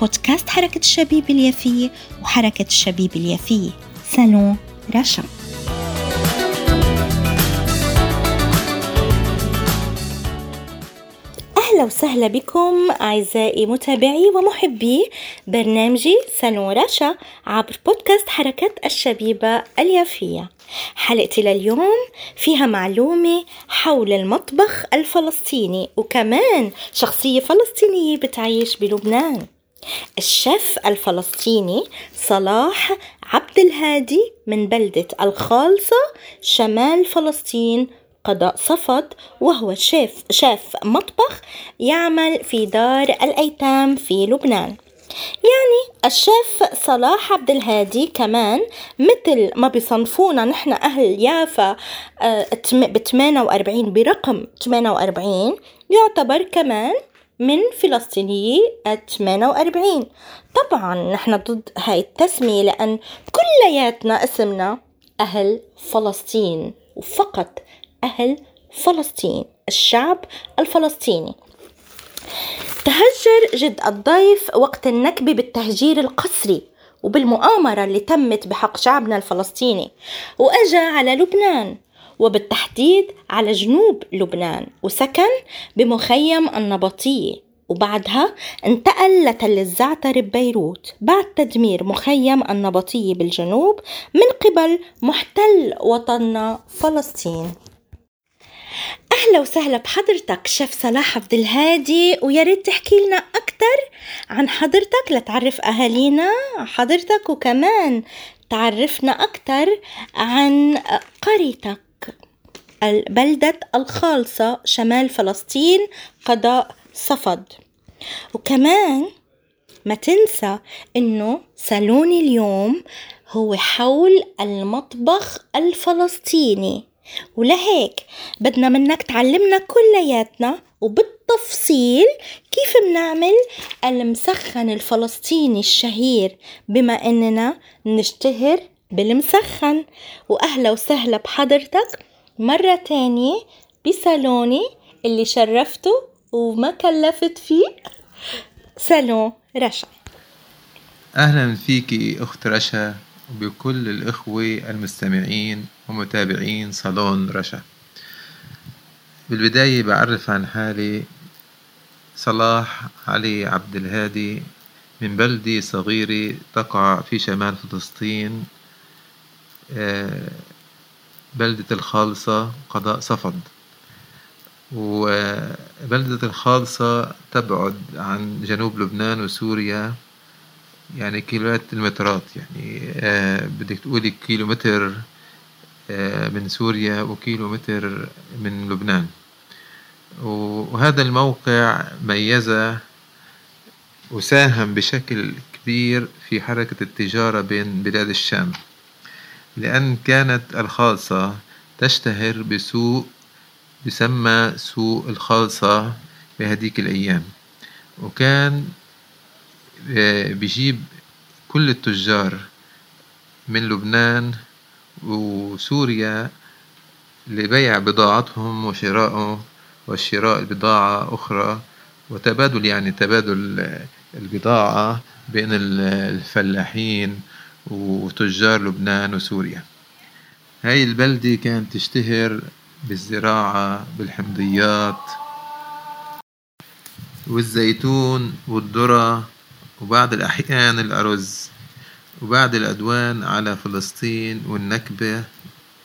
بودكاست حركة الشبيب اليافية وحركة الشبيب اليافية سالون رشا أهلا وسهلا بكم أعزائي متابعي ومحبي برنامجي سالون رشا عبر بودكاست حركة الشبيبة اليافية حلقتي لليوم فيها معلومة حول المطبخ الفلسطيني وكمان شخصية فلسطينية بتعيش بلبنان. الشيف الفلسطيني صلاح عبد الهادي من بلدة الخالصة شمال فلسطين قضاء صفد وهو شيف شيف مطبخ يعمل في دار الأيتام في لبنان. يعني الشيف صلاح عبد الهادي كمان مثل ما بيصنفونا نحن أهل يافا ب 48 برقم 48 يعتبر كمان من فلسطينيي 48 طبعا نحن ضد هاي التسمية لأن كلياتنا اسمنا أهل فلسطين وفقط أهل فلسطين الشعب الفلسطيني. تهجر جد الضيف وقت النكبة بالتهجير القسري وبالمؤامرة اللي تمت بحق شعبنا الفلسطيني وأجا على لبنان. وبالتحديد على جنوب لبنان وسكن بمخيم النبطية وبعدها انتقل لتل الزعتر ببيروت بعد تدمير مخيم النبطية بالجنوب من قبل محتل وطننا فلسطين. أهلا وسهلا بحضرتك شيف صلاح عبد الهادي ويا ريت تحكي لنا أكثر عن حضرتك لتعرف أهالينا حضرتك وكمان تعرفنا أكثر عن قريتك. بلدة الخالصة شمال فلسطين قضاء صفد. وكمان ما تنسى إنه صالوني اليوم هو حول المطبخ الفلسطيني. ولهيك بدنا منك تعلمنا كلياتنا وبالتفصيل كيف بنعمل المسخن الفلسطيني الشهير بما إننا نشتهر بالمسخن. وأهلا وسهلا بحضرتك. مرة تانية بصالوني اللي شرفته وما كلفت فيه. سالون رشا. أهلا فيكي أخت رشا وبكل الإخوة المستمعين ومتابعين صالون رشا. بالبداية بعرف عن حالي. صلاح علي عبد الهادي من بلدة صغيرة تقع في شمال فلسطين آه، بلدة الخالصة قضاء صفد وبلدة الخالصة تبعد عن جنوب لبنان وسوريا يعني كيلوات المترات يعني آه بدك تقولي كيلومتر آه من سوريا وكيلومتر من لبنان. وهذا الموقع ميزة وساهم بشكل كبير في حركة التجارة بين بلاد الشام. لأن كانت الخالصة تشتهر بسوق يسمى سوق الخالصة بهديك الأيام. وكان آه، بيجيب كل التجار من لبنان وسوريا لبيع بضاعتهم وشرائه وشراء بضاعة أخرى وتبادل يعني تبادل البضاعة بين الفلاحين وتجار لبنان وسوريا. هاي البلدة كانت تشتهر بالزراعة بالحمضيات والزيتون والذرة وبعض الأحيان الأرز وبعد العدوان على فلسطين والنكبة.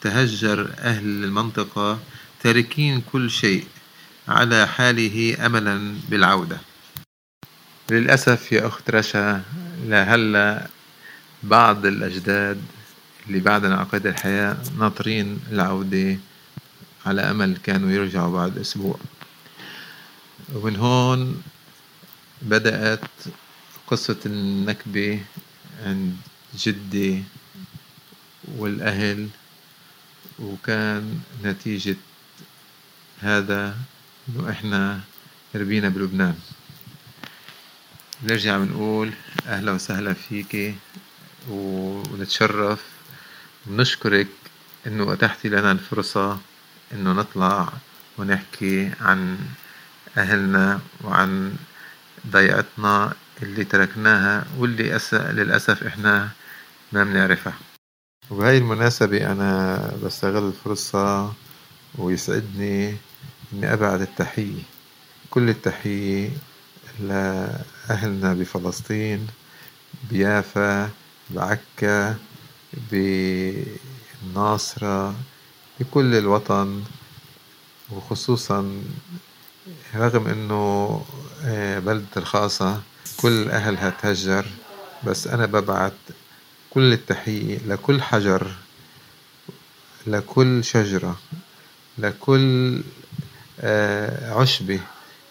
تهجر أهل المنطقة تاركين كل شيء على حاله أملا بالعودة. للأسف يا أخت رشا لهلا بعض الأجداد اللي بعدنا على قيد الحياة ناطرين العودة على أمل كانوا يرجعوا بعد أسبوع. ومن هون بدأت قصة النكبة عند جدي والأهل وكان نتيجة هذا إنه إحنا ربينا بلبنان. نرجع بنقول أهلا وسهلا فيكي ونتشرف. ونشكرك إنه أتحتي لنا الفرصة إنه نطلع ونحكي عن أهلنا وعن ضيعتنا اللي تركناها واللي أس... للأسف إحنا ما بنعرفها. وبهاي المناسبة أنا بستغل الفرصة ويسعدني إني أبعت التحية كل التحية لأهلنا بفلسطين بيافا بعكا بالناصرة بكل الوطن وخصوصا رغم إنه آه، بلدة الخاصة كل أهلها تهجر بس أنا ببعت كل التحية لكل حجر لكل شجرة لكل آه، عشبة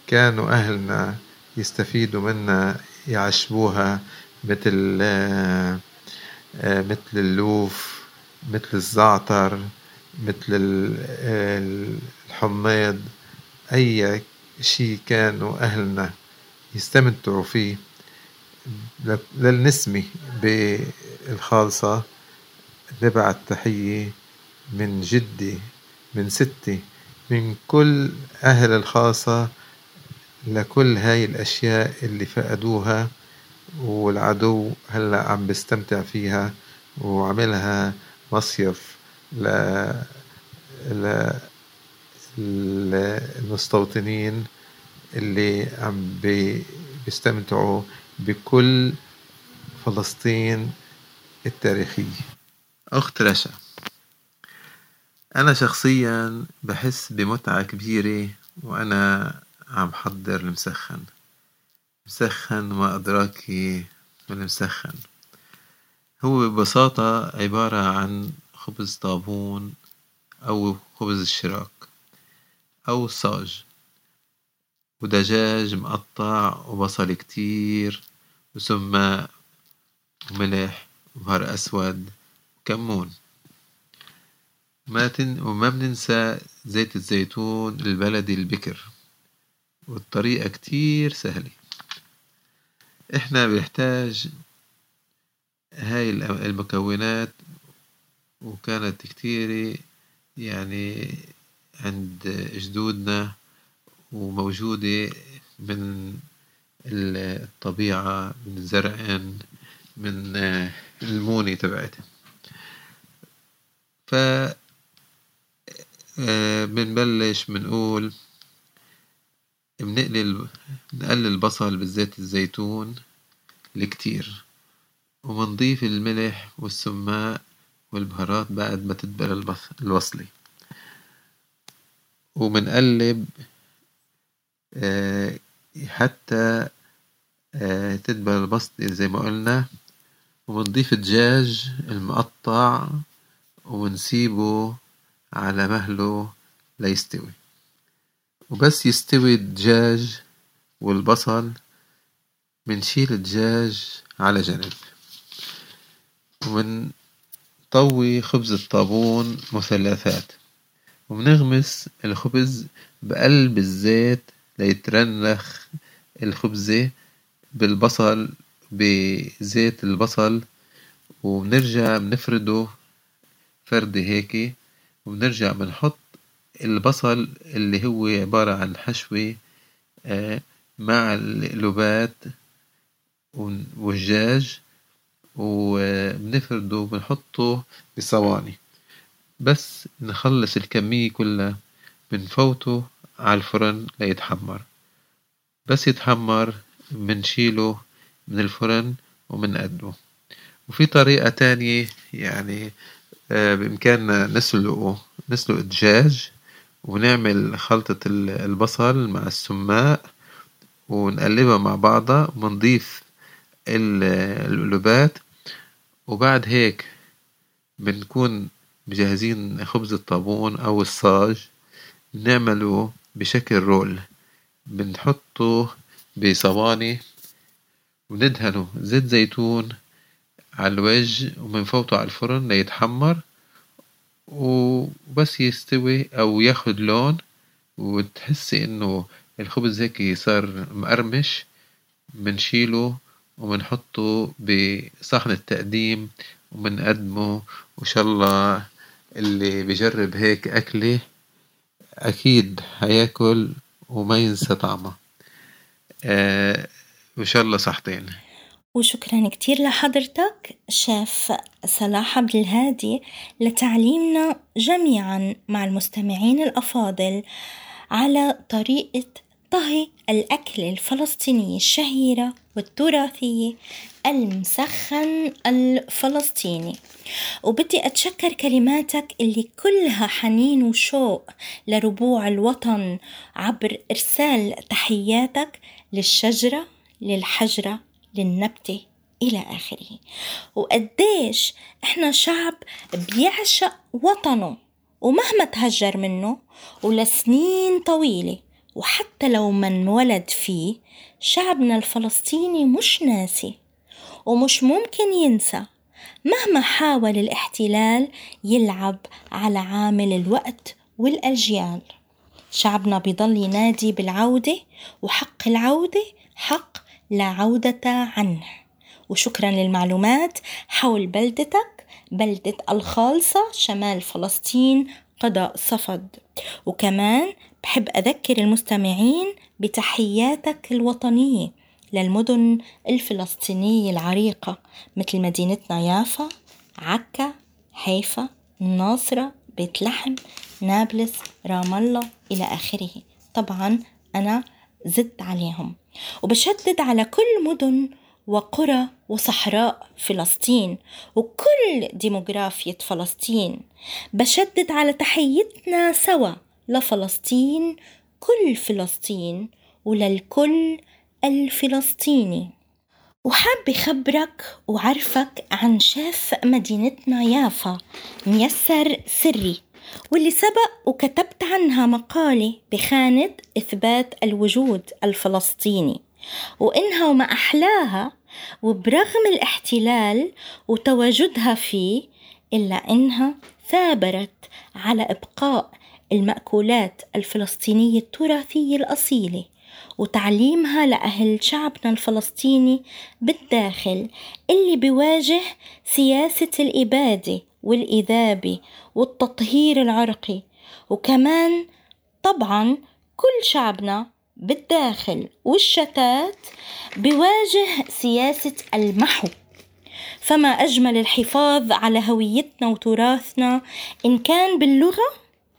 كانوا أهلنا يستفيدوا منها يعشبوها مثل آه، مثل اللوف مثل الزعتر مثل الحميض أي شيء كانوا أهلنا يستمتعوا فيه. للنسمة بالخالصة نبعت تحية من جدي من ستي من كل أهل الخاصة لكل هاي الأشياء اللي فقدوها. والعدو هلأ عم بيستمتع فيها وعملها مصيف ل... ل... المستوطنين اللي عم بي... بيستمتعوا بكل فلسطين التاريخية. أخت رشا أنا شخصيا بحس بمتعة كبيرة وأنا عم حضر المسخن. مسخن ما أدراكي بالمسخن هو ببساطة عبارة عن خبز طابون أو خبز الشراك أو صاج. ودجاج مقطع وبصل كتير وسماء وملح وبهار أسود وكمون. ما تن... وما بننسى زيت الزيتون البلدي البكر. والطريقة كتير سهلة. إحنا بنحتاج هاي المكونات وكانت كتيرة يعني عند جدودنا وموجودة من الطبيعة من الزرع من المونة تبعتها ف آه، بنبلش بنقول بنقلل بنقلل البصل بالزيت الزيتون الكتير وبنضيف الملح والسماء والبهارات بعد ما تدبل الوصلة. وبنقلب آه، حتى آه، تدبل البصلة زي ما قلنا. وبنضيف الدجاج المقطع ونسيبه على مهله ليستوي. وبس يستوي الدجاج والبصل بنشيل الدجاج على جنب. وبنطوي خبز الطابون مثلثات. وبنغمس الخبز بقلب الزيت ليترنخ الخبزة بالبصل بزيت البصل. وبنرجع بنفرده فردة هيك. وبنرجع بنحط البصل اللي هو عبارة عن حشوة آه، مع القلوبات والدجاج وبنفرده وبنحطه بصواني. بس نخلص الكمية كلها بنفوته على الفرن ليتحمر. بس يتحمر بنشيله من الفرن وبنقدمه. وفي طريقة تانية يعني آه، بإمكاننا نسلقه نسلق الدجاج. ونعمل خلطة البصل مع السماق ونقلبها مع بعضها ونضيف القلوبات. وبعد هيك بنكون مجهزين خبز الطابون أو الصاج بنعمله بشكل رول. بنحطه بصواني وندهنه زيت زيتون على الوجه ومن فوقه على الفرن ليتحمر. وبس يستوي أو ياخد لون وتحسي إنه الخبز هيك صار مقرمش منشيله ومنحطه بصحن التقديم ومنقدمه وإن شاء الله اللي بجرب هيك أكلة أكيد هياكل وما ينسى طعمها آه وإن شاء الله صحتين. وشكرا كتير لحضرتك. شيف صلاح عبد الهادي لتعليمنا جميعا مع المستمعين الأفاضل على طريقة طهي الأكل الفلسطيني الشهيرة والتراثية المسخن الفلسطيني. وبدي أتشكر كلماتك اللي كلها حنين وشوق لربوع الوطن عبر إرسال تحياتك للشجرة للحجرة للنبتة إلى آخره. وقديش إحنا شعب بيعشق وطنه ومهما تهجر منه ولسنين طويلة. وحتى لو ما انولد فيه شعبنا الفلسطيني مش ناسي ومش ممكن ينسى مهما حاول الاحتلال يلعب على عامل الوقت والأجيال. شعبنا بيضل ينادي بالعودة وحق العودة حق لا عودة عنه. وشكرا للمعلومات. حول بلدتك بلدة الخالصة شمال فلسطين قضاء صفد. وكمان بحب أذكر المستمعين بتحياتك الوطنية للمدن الفلسطينية العريقة مثل مدينتنا يافا عكا حيفا الناصرة بيت لحم نابلس رام الله إلى آخره. طبعا أنا زدت عليهم. وبشدد على كل مدن وقرى وصحراء فلسطين وكل ديموغرافية فلسطين. بشدد على تحيتنا سوا لفلسطين كل فلسطين وللكل الفلسطيني. وحاب خبرك وعرفك عن شيف مدينتنا يافا ميسر سري. واللي سبق وكتبت عنها مقالة بخانة إثبات الوجود الفلسطيني وإنها وما أحلاها وبرغم الاحتلال وتواجدها فيه إلا إنها ثابرت على إبقاء المأكولات الفلسطينية التراثية الأصيلة وتعليمها لأهل شعبنا الفلسطيني بالداخل اللي بيواجه سياسة الإبادة والإذابة والتطهير العرقي. وكمان طبعا كل شعبنا بالداخل والشتات بواجه سياسة المحو. فما أجمل الحفاظ على هويتنا وتراثنا إن كان باللغة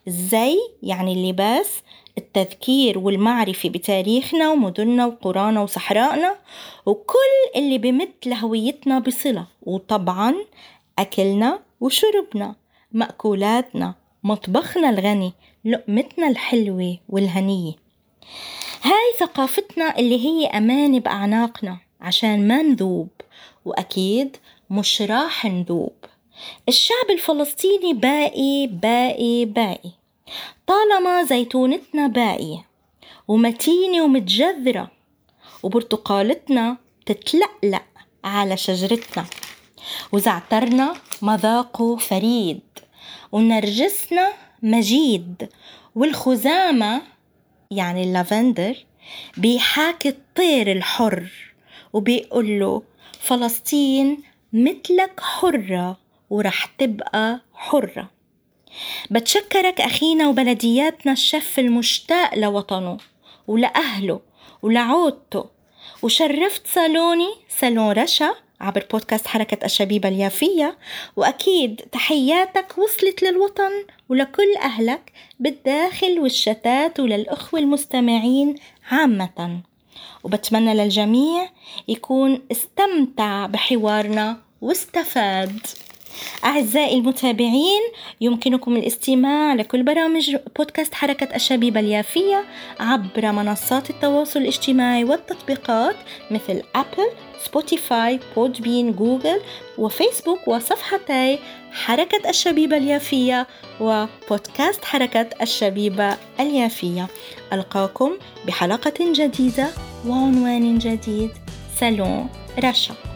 الزي يعني اللباس التذكير والمعرفة بتاريخنا ومدننا وقرانا وصحرائنا وكل اللي بمد لهويتنا بصلة. وطبعا أكلنا وشربنا مأكولاتنا مطبخنا الغني لقمتنا الحلوة والهنية. هاي ثقافتنا اللي هي أمان بأعناقنا عشان ما نذوب وأكيد مش راح نذوب. الشعب الفلسطيني باقي باقي باقي طالما زيتونتنا باقية ومتينة ومتجذرة وبرتقالتنا تتلقلق على شجرتنا. وزعترنا مذاقه فريد ونرجسنا مجيد والخزامة يعني اللافندر بيحاكي الطير الحر وبيقول له فلسطين مثلك حرة ورح تبقى حرة. بتشكرك أخينا وبلدياتنا الشف المشتاق لوطنه ولأهله ولعودته وشرفت صالوني صالون رشا عبر بودكاست حركة الشبيبة اليافية. وأكيد تحياتك وصلت للوطن ولكل أهلك بالداخل والشتات وللأخوة المستمعين عامة. وبتمنى للجميع يكون استمتع بحوارنا واستفاد. أعزائي المتابعين يمكنكم الاستماع لكل برامج بودكاست حركة الشبيبة اليافية عبر منصات التواصل الاجتماعي والتطبيقات مثل أبل، سبوتيفاي، Podbean، جوجل وفيسبوك وصفحتي حركة الشبيبة اليافية وبودكاست حركة الشبيبة اليافية. ألقاكم بحلقة جديدة وعنوان جديد. سالون رشا.